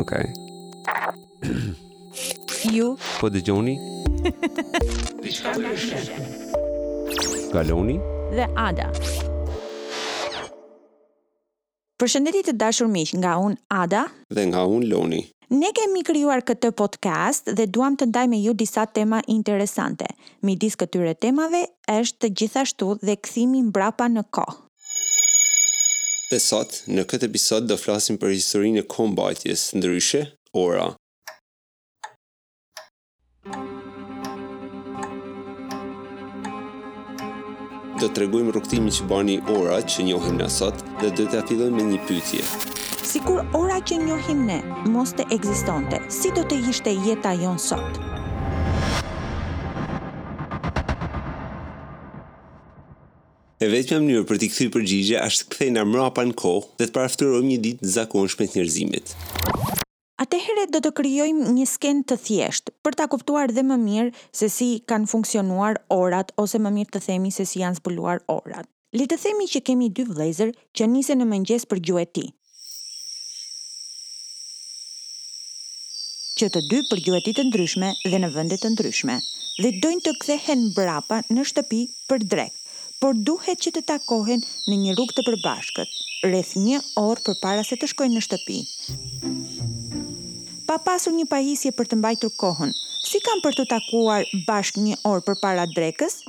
Okej. Ju po dëgjoni Diçka më shumë nga Loni dhe Ada. Përshëndetje të dashur miq nga unë Ada dhe nga unë Loni. Ne kemi krijuar këtë podcast dhe duam të ndajmë me ju disa tema interesante. Midis këtyre temave është gjithashtu dhe kthimi mbrapa në kohë. Dhe sot, në këtë episod do flasim për historinë e kohëmbajtjes, ndryshe, ora. Do të tregojmë rrugëtimin që bani ora që njohim na sot dhe do ta fillojmë me një pyetje. Sikur ora që njohim ne, mos të ekzistonte, si do të ishte jeta jonë sot? E vetmja mënyrë për t'i kthy përgjigje asht të kthehena mrapa në kohë dhe të paraftyrojmë një ditë të zakonshme të njerëzimit. Atëherë do të krijojmë një skenë të thjeshtë, për ta kuptuar dhe më mirë se si kanë funksionuar orat ose më mirë të themi se si janë zbuluar orat. Le të themi që kemi dy vëllezër që nisen në mëngjes për gjueti. që të dy për gjueti të ndryshme dhe në vende të ndryshme dhe dojnë të kthehen mbrapa në shtëpi për drekë, por duhet që të takohen në një rrugë të përbashkët, rreth një orë përpara se të shkojnë në shtëpi. Pa pasur një pajisje për të mbajtur kohën, si kanë për t'u takuar bashkë një orë përpara drekës?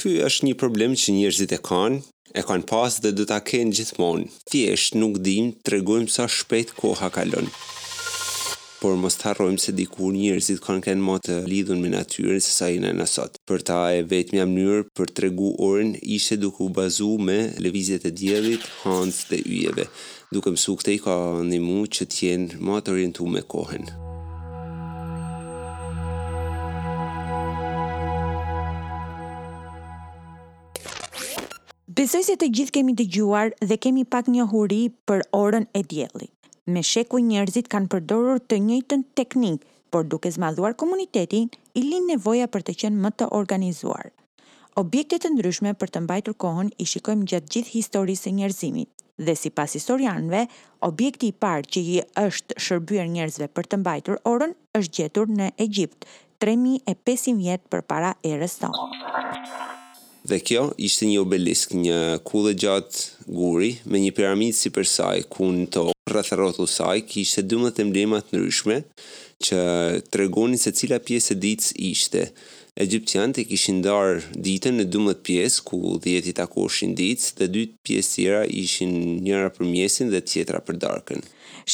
Ky është një problem që njerëzit e kanë. E kanë pas dhe do ta kenë gjithmonë. Thjesht nuk dimë të tregojmë sa shpejt koha kalon. Por mos të harrojmë se dikur njerëzit kanë kenë ma të lidhun me natyrën se sa jena na sot. Për ta e vetmja mënyrë për t'tregu orën ishte duke u bazu me lëvizjet e diellit, hanës dhe yjeve. Duke mësu këtë i ka ndihmu që të jenë ma të orientu me kohën. Besoj se të gjithë kemi dëgjuar dhe kemi pak njohuri për orën e diellit. Me shekuj njerëzit kanë përdorur të njëjtën teknikë, por duke zmadhuar komunitetin, i lind nevoja për të qenë më të organizuar. Objekte të ndryshme për të mbajtur kohën i shikojmë gjatë gjithë historisë së njerëzimit, dhe sipas historianëve, objekti i parë që i është shërbyer njerëzve për të mbajtur orën është gjetur në Egjipt, Tre mijë e pesëqind vjet përpara erës tonë. Dhe kjo ishte një obelisk, një kullë e gjatë guri, me një piramidë sipër saj, ku në tokë, rreth rrotullt saj, kishte dymbëdhjetë emblema të ndryshme, që tregonin se cila pjesë e ditës ishte. Egjiptianët e kishin ndarë ditën në dymbëdhjetë pjesë, ku dhjetë i takonin ditës, dhe dy pjesë tjera ishin njëra për mëngjesin dhe tjetra për darkën.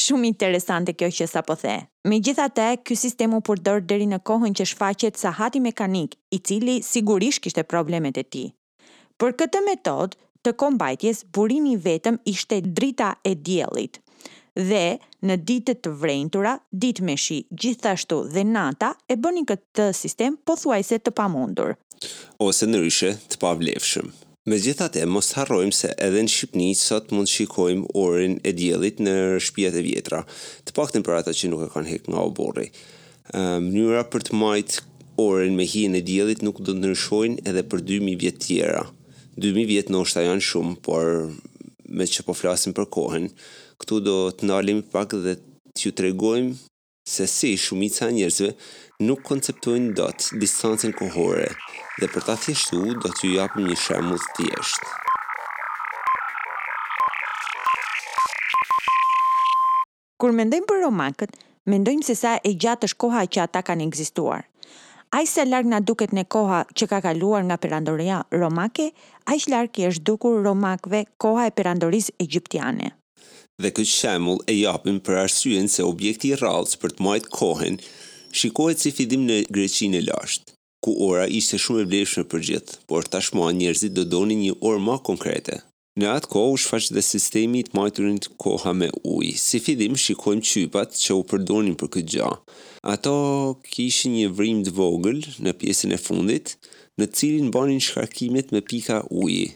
Shumë interesante kjo që sapo the. Megjithatë, ky sistem u përdor deri në kohën që shfaqet sahati mekanik, i cili sigurisht kishte problemet e tij. Për këtë metodë të kohëmbajtjes, burimi i vetëm ishte drita e diellit dhe, në ditët e vrenjtura, ditë me shi, gjithashtu dhe nata e bënin këtë sistem pothuajse të pamundur. Ose ndryshe, të pavlefshëm. Megjithatë, mos harrojmë se edhe në Shqipni sot mund të shikojmë orën e diellit në shpijat e vjetra, të paktën për ata që nuk e kanë hek nga oborri. Mënyra për të majtë orën me hijen e diellit nuk do të ndryshonte edhe për dy mijë vjet tjera. Dy mijë vjet noshta janë shumë, por me që po flasim për kohen, këtu do të ndalemi pak dhe t'ju tregojmë se si shumica e njerëzve nuk konceptojnë dot distancën kohore dhe për ta thjeshtu do t'ju japim një shembull të thjeshtë. Kur mendojmë për romakët, mendojmë se sa e gjatë është koha që ata kanë ekzistuar. Aq sa larg na duket ne koha që ka kaluar nga perandoria romake, aq larg i është dukur romakve koha e perandorisë egjiptiane. Dhe këtë shembull e japim për arsyen se objekti i rrallës për të majtë kohen shikohet si fillim në Greqinë e lashtë, ku ora ishte shumë e vlefshme për gjithë, por tashmë njerëzit do donin një orë ma konkrete. Në atë kohë u shfaq dhe sistemi i të majturit koha me ujë. Si fillim shikojmë qypat që u përdornin për këtë gjë. Ato kishin një vrimë të vogël në pjesën e fundit, në të cilin banin shkarkimet me pika uji.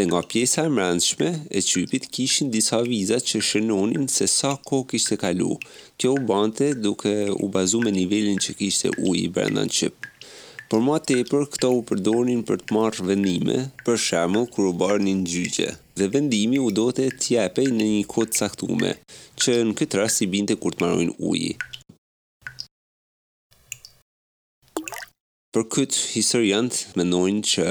dhe nga pjesa e mrendshme e qypit kishin disa viza që shënonin se sa kohë kishte kalu. Kjo u bante duke u bazu me nivelin që kishte uji brenda në qyp. Por ma tepër këto u përdornin për të marrë vendime, për shembull kur u banin gjyqe, dhe vendimi u dote t'jepej në një kohë të caktume, që në këtë rast i binte kur të maronte uji. Për këtë, historianët mendojnë që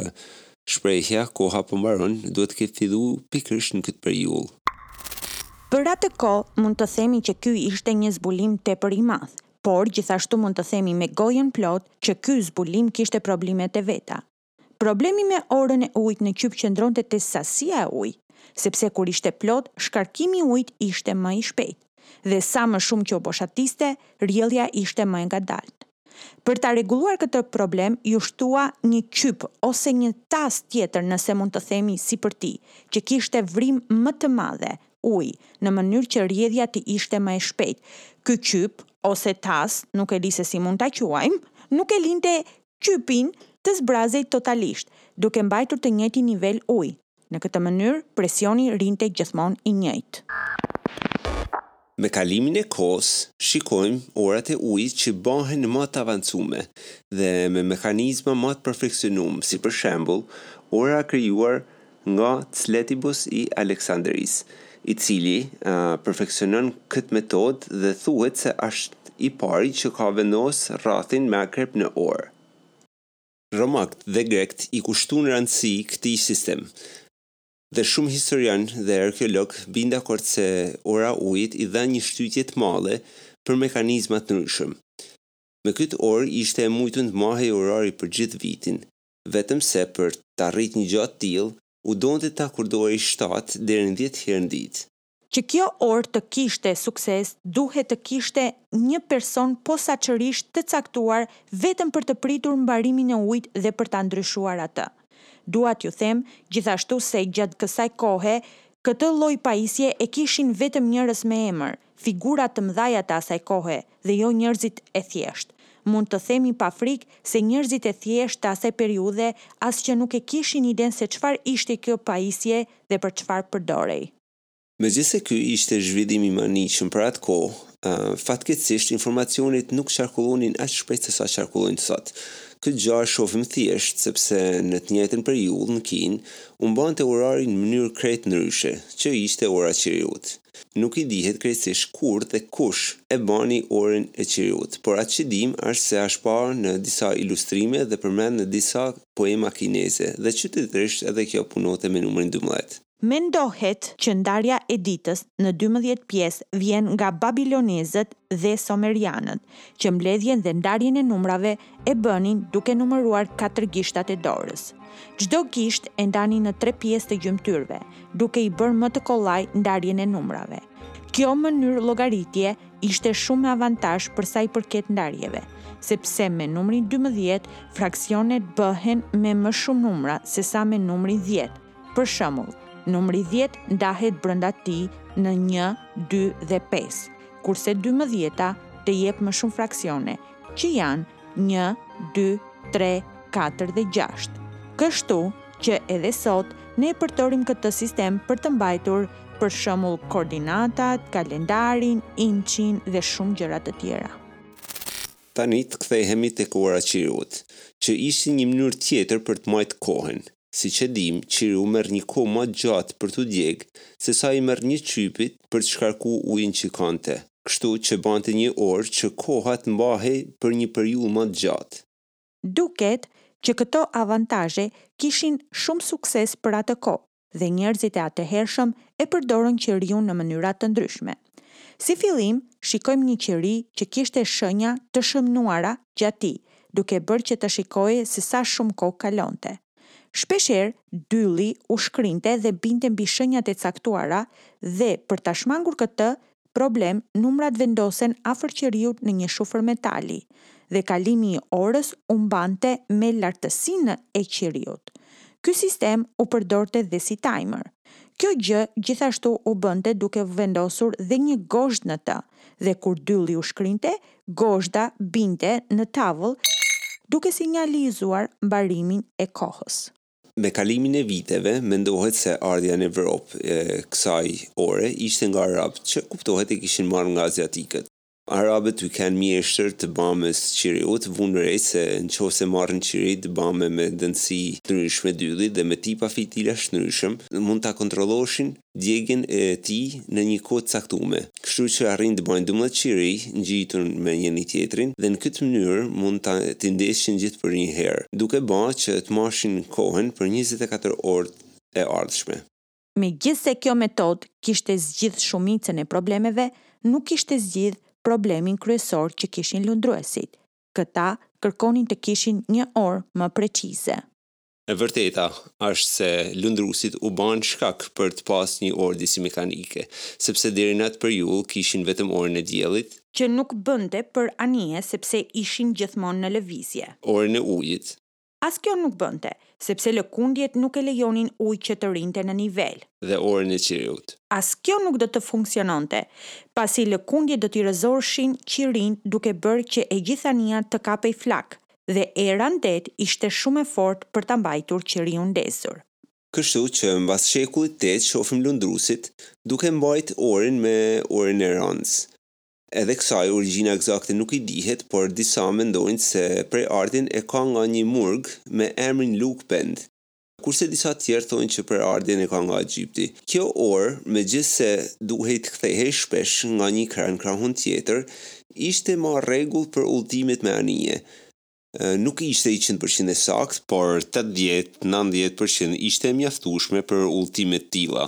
shprehja koha po mbaron duhet të ketë fillu pikërisht në këtë periudhë. Për atë kohë mund të themi që ky ishte një zbulim tepër i madh, por gjithashtu mund të themi me gojën plot që ky zbulim kishte problemet e veta. Problemi me orën e ujit në qyp qëndronte te sasia e ujit, sepse kur ishte plot shkarkimi i ujit ishte më i shpejtë, dhe sa më shumë që u boshatiste, rrjellja ishte më e ngadaltë. Për ta rregulluar këtë problem iu shtua një qyp ose një tas tjetër nëse mund të themi sipër tij, që kishte vrimë më të madhe, ujë, në mënyrë që rrjedhja të ishte më e shpejtë. Ky qyp ose tas, nuk e di se si mund ta quajmë, nuk e linte qypin të zbrazej totalisht, duke mbajtur të njëjtin nivel ujë. Në këtë mënyrë, presioni rrinte gjithmonë i njëjtë. Me kalimin e kohës, shikojmë orat e ujit që bahen ma të avancume dhe me mekanizma ma të perfeksionum, si për shembull, ora krijuar nga Ctesibius i Aleksandrisë, i cili perfeksionon këtë metodë dhe thuhet se është i pari që ka vendos rrethin me akrep në orë. Romakët dhe grekët i kushtuan rëndësi këtij sistem dhe shumë historianë dhe arkeologë bin dakord se ora ujit i dha një shtytje të madhe për mekanizma të ndryshëm. Me këtë orë ishte e mujtun të mahej orari për gjithë vitin, vetëm se për t'arrit një gja të tillë u donte të akordohej shtatë deri në dhjetë herë në ditë. Që kjo orë të kishte sukses duhet të kishte një person posaçërisht të caktuar vetëm për të pritur mbarimin e ujit dhe për ta ndryshuar atë. Dua t'ju them gjithashtu se gjatë kësaj kohe këtë lloj pajisje e kishin vetëm njerëz me emër, figura të mëdhaja të asaj kohe, dhe jo njerëzit e thjeshtë. Mund të themi pa frikë se njerëzit e thjeshtë të asaj periudhe as që nuk e kishin idenë se çfarë ishte kjo pajisje dhe për çfarë përdorej. Megjithëse ky ishte zhvillim i mahnitshëm për atë kohë, fatkeqësisht informacionet nuk qarkullonin aq shpejt se sa qarkullojnë sot. Këtë gja e shofim thjesht sepse në të njëjtën periudhë në Kinë u mbante orari në mënyrë krejt ndryshe, që ishte ora qiriut. Nuk i dihet krejtësisht kur dhe kush e bani orën e qiriut, por atë që dimë është se është parë në disa ilustrime dhe përmend në disa poema kineze dhe çuditërisht edhe kjo punote me numrin dymbëdhjetë. Mendohet që ndarja e ditës në dymbëdhjetë pjesë vjen nga babilonezët dhe sumerianët, që mbledhjen dhe ndarjen e numrave e bënin duke numëruar katër gishtat e dorës. Çdo gisht e ndanin në tre pjesë të gjymtyrëve, duke i bërë më të kollaj ndarjen e numrave. Kjo mënyrë llogaritje ishte shumë me avantazh për sa i përket ndarjeve, sepse me numrin dymbëdhjetë fraksionet bëhen me më shumë numra sesa me numrin dhjetë. Për shembull, numri dhjetë ndahet brenda tij në një, dy dhe pesë, kurse dymbëdhjeta të jep më shumë fraksione, që janë një, dy, tre, katër dhe gjashtë. Kështu që edhe sot ne e përdorim këtë sistem për të mbajtur për shembull koordinatat, kalendarin, inçin dhe shumë gjëra të tjera. Tani të kthehemi tek ora e qiriut, që ishte një mënyrë tjetër për të majt kohën. Siç e dimë, qiriu merr një kohë ma të gjatë për t'u djeg, se sa i merr një qypit për të shkarkue ujin që ka n'të. Kështu që bante një orë që koha të mbahej për një periudhë ma të gjatë. Duket që këto avantazhe kishin shumë sukses për atë kohë dhe njerëzit e atëhershëm e përdorën qiriun në mënyra të ndryshme. Si fillim, shikojmë një qiri që kishte shënja të shënuara gjatë tij, duke bërë që të shikojë se sa shumë kohë kalonte. Shpeshherë, dylli u shkrinte dhe binte mbi shënjat e caktuara dhe, për ta shmangur këtë problem, numrat vendosen afër qiriut në një shufër metali dhe kalimi i orës u mbante me lartësinë e qiriut. Ky sistem u përdorte dhe si timer. Kjo gjë gjithashtu u bënte duke vendosur dhe një gozhdë në të, dhe kur dylli u shkrinte, gozhda binte në tavëll duke sinjalizuar mbarimin e kohës. Me kalimin e viteve, mendohet se ardhja në Evropë e kësaj ore ishte nga arabët, që kuptohet e kishin marrë nga aziatikët. Arabët u kanë mjeshtër të bames së qiriut, vunë re se në qoftë se marrin qiri të bame me dëndësi të ndryshme dylli dhe me tipa fitilash të ndryshëm, mund ta kontrolloshin djegien e tij në një kohë të caktume. Kështu që arrijnë të bajnë dymbëdhjetë qiri, ngjitur me njëri tjetrin, dhe në këtë mënyrë mund ta t'i ndeshin gjithë përnjëherë, duke ba që të matshin kohën për njëzet e katër orët e ardhshme. Megjithëse kjo metodë kishte zgjidh shumicën e problemeve, nuk kishte zgjidh problemin kryesor që kishin lundruesit. Këta kërkonin të kishin një orë më precize. E vërteta është se lundruesit u banë shkak për të pas një orë disi mekanike, sepse deri në atë periudhë kishin vetëm orën e diellit, që nuk bënte për anije sepse ishin gjithmonë në lëvizje. Orën e ujit, As kjo nuk bënte, sepse lëkundjet nuk e lejonin ujin që të rrinte në nivel. Dhe orën e qiriut. As kjo nuk do të funksiononte, pasi lëkundjet do t'i rrëzorshin qirinjtë duke bërë që e gjithë anija të kapej flakë, dhe era në det ishte shumë e fortë për ta mbajtur qiriun ndezur. Kështu që mbas shekullit tetë shofim lundruesit duke mbajt orën me orën e ranës. Edhe kësaj origjina ekzakte nuk i dihet, por disa mendojnë se prejardhjen e ka nga një murg me emrin Luitprand, kurse disa tjerë thonë që prejardhjen e ka nga Egjipti. Kjo orë, megjithëse duhej të kthehej shpesh nga një krah në krahun tjetër, ishte ma rregull për udhëtimet me anije. Nuk ishte njëqind për qind e saktë, por tetëdhjetë, nëntëdhjetë për qind ishte e mjaftueshme për udhëtime të tilla.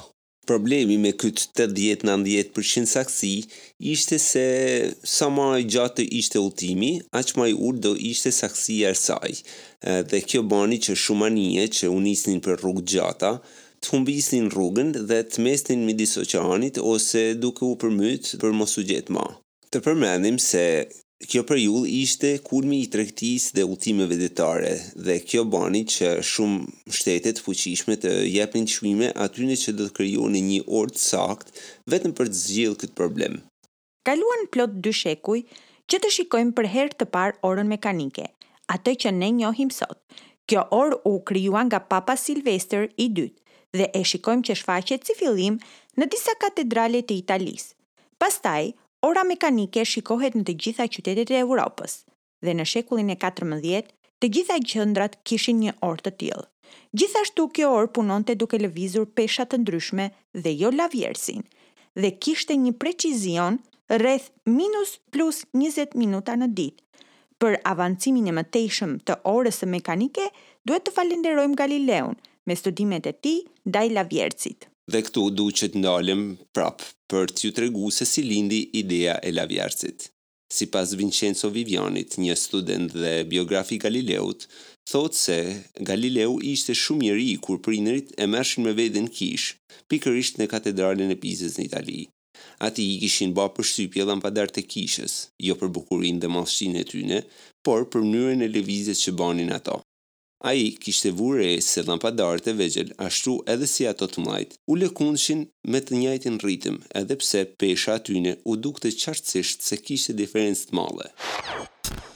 Problemi me kët tetëdhjetë nandhjetë për qind saktësi ishte se sa ma i gjatë të ishte udhëtimi, aq ma i ultë do ishte saktësia e saj dhe kjo bani që shumë anije që u nisnin për rrugë të gjata, të humbisnin rrugën dhe të mesnin midis oqeanit ose duke u përmyt për mos u gjet ma. Të përmendim se kjo periudhë ishte kulmi i tregtisë dhe udhëtimeve detare dhe kjo bani që shumë shtete të fuqishme të jepnin çmime atyne që do të krijonin një orë të saktë vetëm për të zgjidhur këtë problem. Kaluan plot dy shekuj që të shikojmë për herë të parë orën mekanike, atë që ne njohim sot. Kjo orë u krijua nga Papa Silvestër i Dytë dhe e shikojmë që shfaqet si fillim në disa katedrale të Italisë. Pastaj, ora mekanike shikohet në të gjitha qytetet e Evropës, dhe në shekullin e katërmbëdhjetë, të gjitha qendrat kishin një orë të tillë. Gjithashtu kjo orë punonte duke lëvizur pesha të ndryshme dhe jo lavjerrësin, dhe kishte një precizion rreth minus plus njëzet minuta në ditë. Për avancimin e mëtejshëm të orës mekanike duhet të falenderojmë Galileun, me studimet e tij ndaj lavjerrësit. Dhe këtu du që të ndalem prapë për t'ju tregu se si lindi ideja e lavjerrësit. Sipas Vincenzo Vivianit, një student dhe biograf i Galileut, thotë se Galileu ishte shumë i ri kur prindërit e merrshin me vete në kishë, pikërisht në katedralen e Pizës në Itali. Atij i kishin ba përshtypje llampadarët e kishës, jo për bukurinë dhe madhështinë e tyne, por për mënyrën e lëvizjes që banin ato. Ai kishte vu re se llampadarët e vegjël ashtu edhe si ato të mdhajtë, u lëkundshin me të njajtin ritëm, edhe pse pesha e tyne u dukte qartësisht se kishte diferencë të madhe.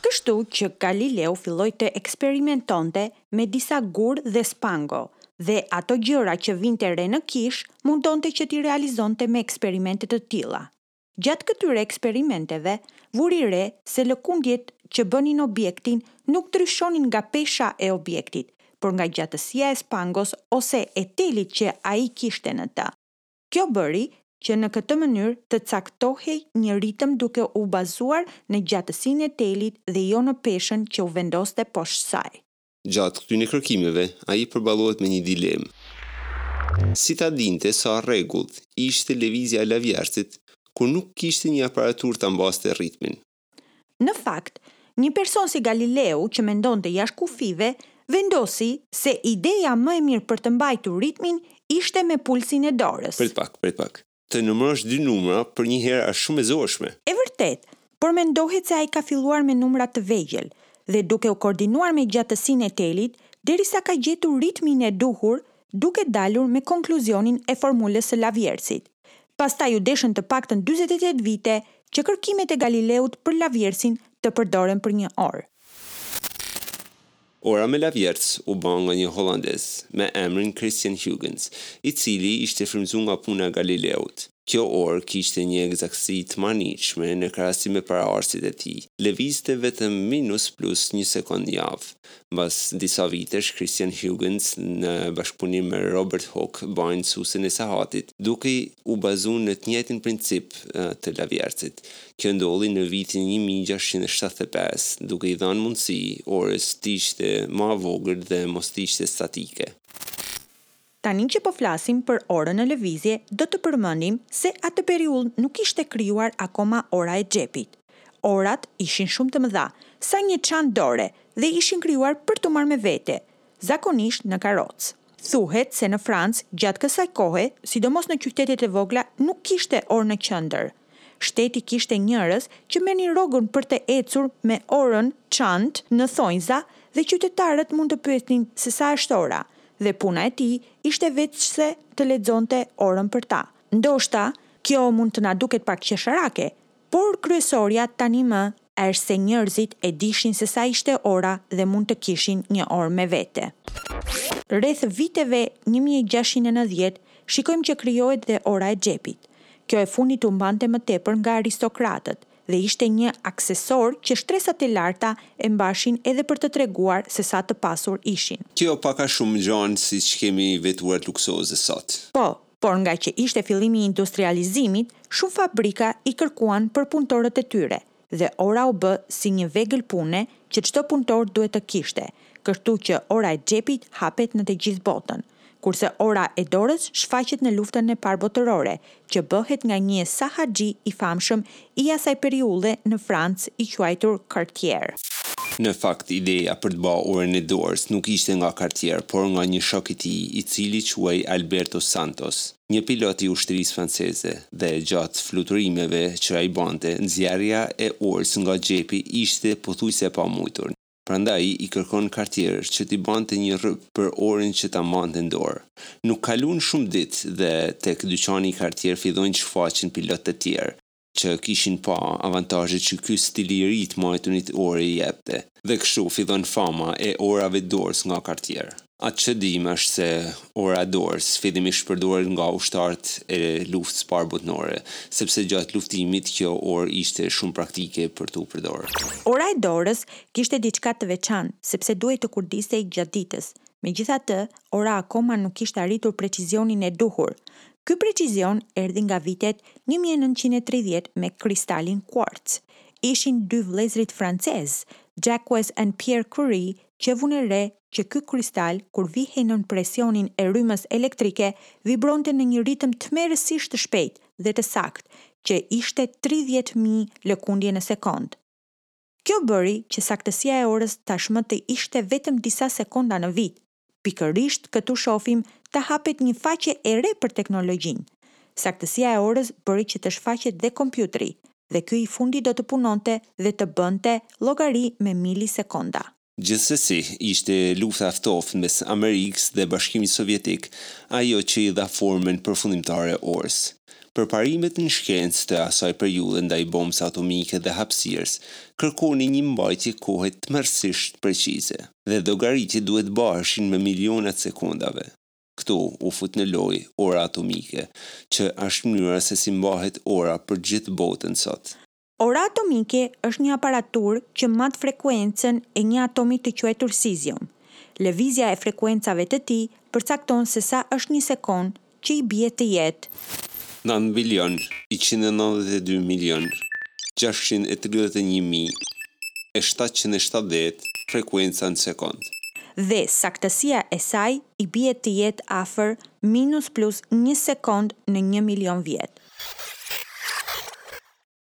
Kështu që Galileu filloi të eksperimentonte me disa gurë dhe spango, dhe ato gjëra që vinte re në kishë, mundonte që t'i realizonte me eksperimente të tilla. Gjatë këtyre eksperimenteve, vuri re se lëkundjet që bënin objektet nuk ndryshonin nga pesha e objektit, por nga gjatësia e spangos ose e telit që ai kishte në të. Kjo bëri që në këtë mënyrë të caktohej një ritëm duke u bazuar në gjatësinë e telit dhe jo në peshën që u vendoste poshtë saj. Gjatë këtyne kërkimeve, ai përballohet me një dilemë. Si ta dinte sa rregullt ishte lëvizja e lavjerrësit kur nuk kishte një aparaturë ta mbaste ritmin? Në fakt, një person si Galileu që mendonte jashtë kufijve, vendosi se ideja më e mirë për të mbajtur ritmin ishte me pulsin e dorës. Prit pak, prit pak. Të numërosh dy numra përnjëherë është shumë e zorshme. E vërtetë, por mendohet se ai ka filluar me numra të vegjël dhe duke u koordinuar me gjatësinë e telit derisa ka gjetur ritmin e duhur duke dalur me konkluzionin e formulës së lavjerrësit. Pastaj u deshën të paktën dyzet e tetë vite që kërkimet e Galileut për lavjerrësin të përdoren për një orë. Ora me lavjerrës u ba nga një hollandez me emrin Christian Huygens, i cili ishte frymëzu nga puna e Galileut. Kjo orë kishte një ekzaktësi të mahnitshme në krahasim me paraardhësit e tij. Lëvizte vetëm minus plus një sekondë në javë. Mbas disa vitesh, Christian Huygens në bashkëpunim me Robert Hooke bajnë sustën e sahatit, duke u bazu në të njëjtin princip të lavjerrësit. Kjo ndodhi në vitin një mijë e gjashtëqind e shtatëdhjetë e pesë, duke i dhanë mundësi orës të ishte ma e vogël dhe mos të ishte statike. Tani që po flasim për orën në lëvizje, do të përmenim se atë periudhë nuk ishte krijuar akoma ora e xhepit. Orat ishin shumë të mëdha, sa një çantë dore, dhe ishin krijuar për t'u marrë me vete, zakonisht në karrocë. Thuhet se në Francë gjatë kësaj kohe, sidomos në qytetet e vogla, nuk kishte orë në qendër. Shteti kishte njerëz që merrnin rrogën për të ecur me orën, çantë, në thonjza dhe qytetarët mund të pyetnin se sa është ora dhe puna e tij ishte veçse të lexonte orën për ta. Ndoshta kjo mund të na duket pak qesharake, por kryesorja tanimë Është se njerëzit e dishin se sa ishte ora dhe mund të kishin një orë me vete. Rreth viteve një mijë e gjashtëqind e nëntëdhjetë shikojmë që krijohet dhe ora e xhepit. Kjo e fundit u mbante më tepër nga aristokratët dhe ishte një aksesor që shtresat e larta e mbashin edhe për të treguar se sa të pasur ishin. Kjo pak a shumë ngjan siç kemi veturat luksoze sot. Po, Por ngaqë ishte fillimi i industrializimit, shumë fabrika i kërkuan për punëtorët e tyre dhe ora u bë si një vegël pune që çdo punëtor duhet të kishte, kështu që ora e xhepit hapet në të gjithë botën, kurse ora e dorës shfaqet në Luftën e Parë Botërore, që bëhet nga një sahaxhi i famshëm i asaj periudhe në Francë i quajtur Cartier. Në fakt, ideja për të ba orën e dorës nuk ishte nga Cartier, por nga një shok i tij, i cili quhej Alberto Santos, një pilot i ushtrisë franceze, dhe gjatë fluturimeve që ai bante, nxjerrja e orës nga xhepi ishte pothuajse e pamujtur. Prandaj i kërkon Cartierit që t'i bante një rryp për orin që ta mbante në dorë. Nuk kalun shumë ditë dhe tek dyqani i Cartier fillojnë të shfaqen pilotë të tjerë që kishin pa avantazhet që ky stil i ri të majtunit ore i jepte. Dhe kështu fillon fama e orave të dorës nga Cartier. Atë që dimë është se ora e dorës fillimisht përdoret nga ushtarët e Luftës së Parë Botnore, sepse gjatë luftimit kjo orë ishte shumë praktike për t'u përdor. Ora e dorës kishte diçka të veçantë, sepse duhej të kurdisej gjatë ditës. Megjithatë, ora akoma nuk kishte arritur precizionin e duhur. Ky precizion erdhi nga vitet një mijë e nëntëqind e tridhjetë me kristalin kuarc. Ishin dy vëllezërit francezë, Jacques dhe Pierre Curie, që vunë re që ky kristal kur vihej nën presionin e rrymës elektrike vibronte në një ritëm tmerrësisht të shpejtë dhe të saktë, që ishte tridhjetë mijë lëkundje në sekondë. Kjo bëri që saktësia e orës tashmë të ishte vetëm disa sekonda në vit. Pikërisht këtu shofim të hapet një faqe e re për teknologjinë. Saktësia e orës bëri që të shfaqet dhe kompjuteri, dhe ky i fundit do të punonte dhe të bënte llogari me milisekonda. Gjithsesi, ishte lufta e ftohtë mes Amerikës dhe Bashkimit Sovjetik ajo që i dha formën përfundimtare orës. Përparimet në shkencë të asaj periudhe ndaj bombës atomike dhe hapësirës kërkonin një mbajtje kohe tmerrësisht precize, dhe llogaritjet duhet baheshin me milionat e sekondave. Këtu u fut në lojë ora atomike, që është mënyra se si mbahet ora për gjithë botën sot. Ora atomike është një aparaturë që mat frekuencën e një atomi të quajtur cesium. Lëvizja e frekuencave të tij përcakton se sa është një sekond që i bie të jetë. Nëntë bilionë, njëqind e nëntëdhjetë e dy milionë, gjashtëqind e tridhjetë e një mijë e shtatëqind e shtatëdhjetë frekuenca në sekond. Dhe saktësia e saj i bie të jetë afër minus plus një sekond në një milion vjet.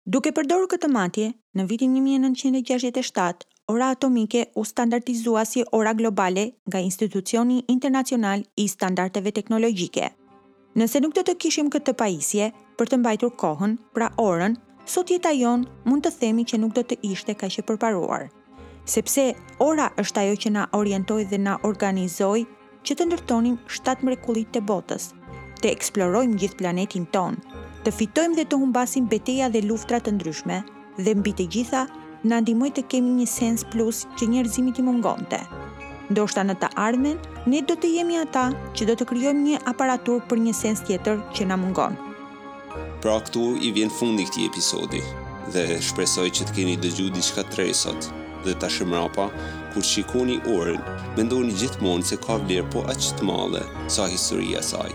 Duke përdorur këtë matje, në vitin një mijë e nëntëqind e gjashtëdhjetë e shtatë, ora atomike u standardizua si ora globale nga Institucioni Internacional i Standardeve Teknologjike. Nëse nuk do të kishim këtë pajisje për të mbajtur kohën, pra orën, sot jeta jonë mund të themi që nuk do të ishte kaq e përparuar. Sepse ora është ajo që na orientoi dhe na organizoi që të ndërtonim shtatë mrekullitë e botës, të eksplorojmë gjithë planetin tonë, të fitojmë dhe të humbasim beteja dhe luftra të ndryshme, dhe mbi të gjitha, na ndihmoi të kemi një sens plus që njerëzimit i mungonte. Ndoshta në të ardhmen, ne do të jemi ata që do të krijojmë një aparatur për një sens tjetër që na mungon. Pra këtu i vjen fundi këtij episodi dhe shpresoj që të keni dëgju diçka të re sot dhe tash e mrapa kur shikoni orën, mendoni gjithmonë se ka vlerë po aq të madhe sa historia e saj.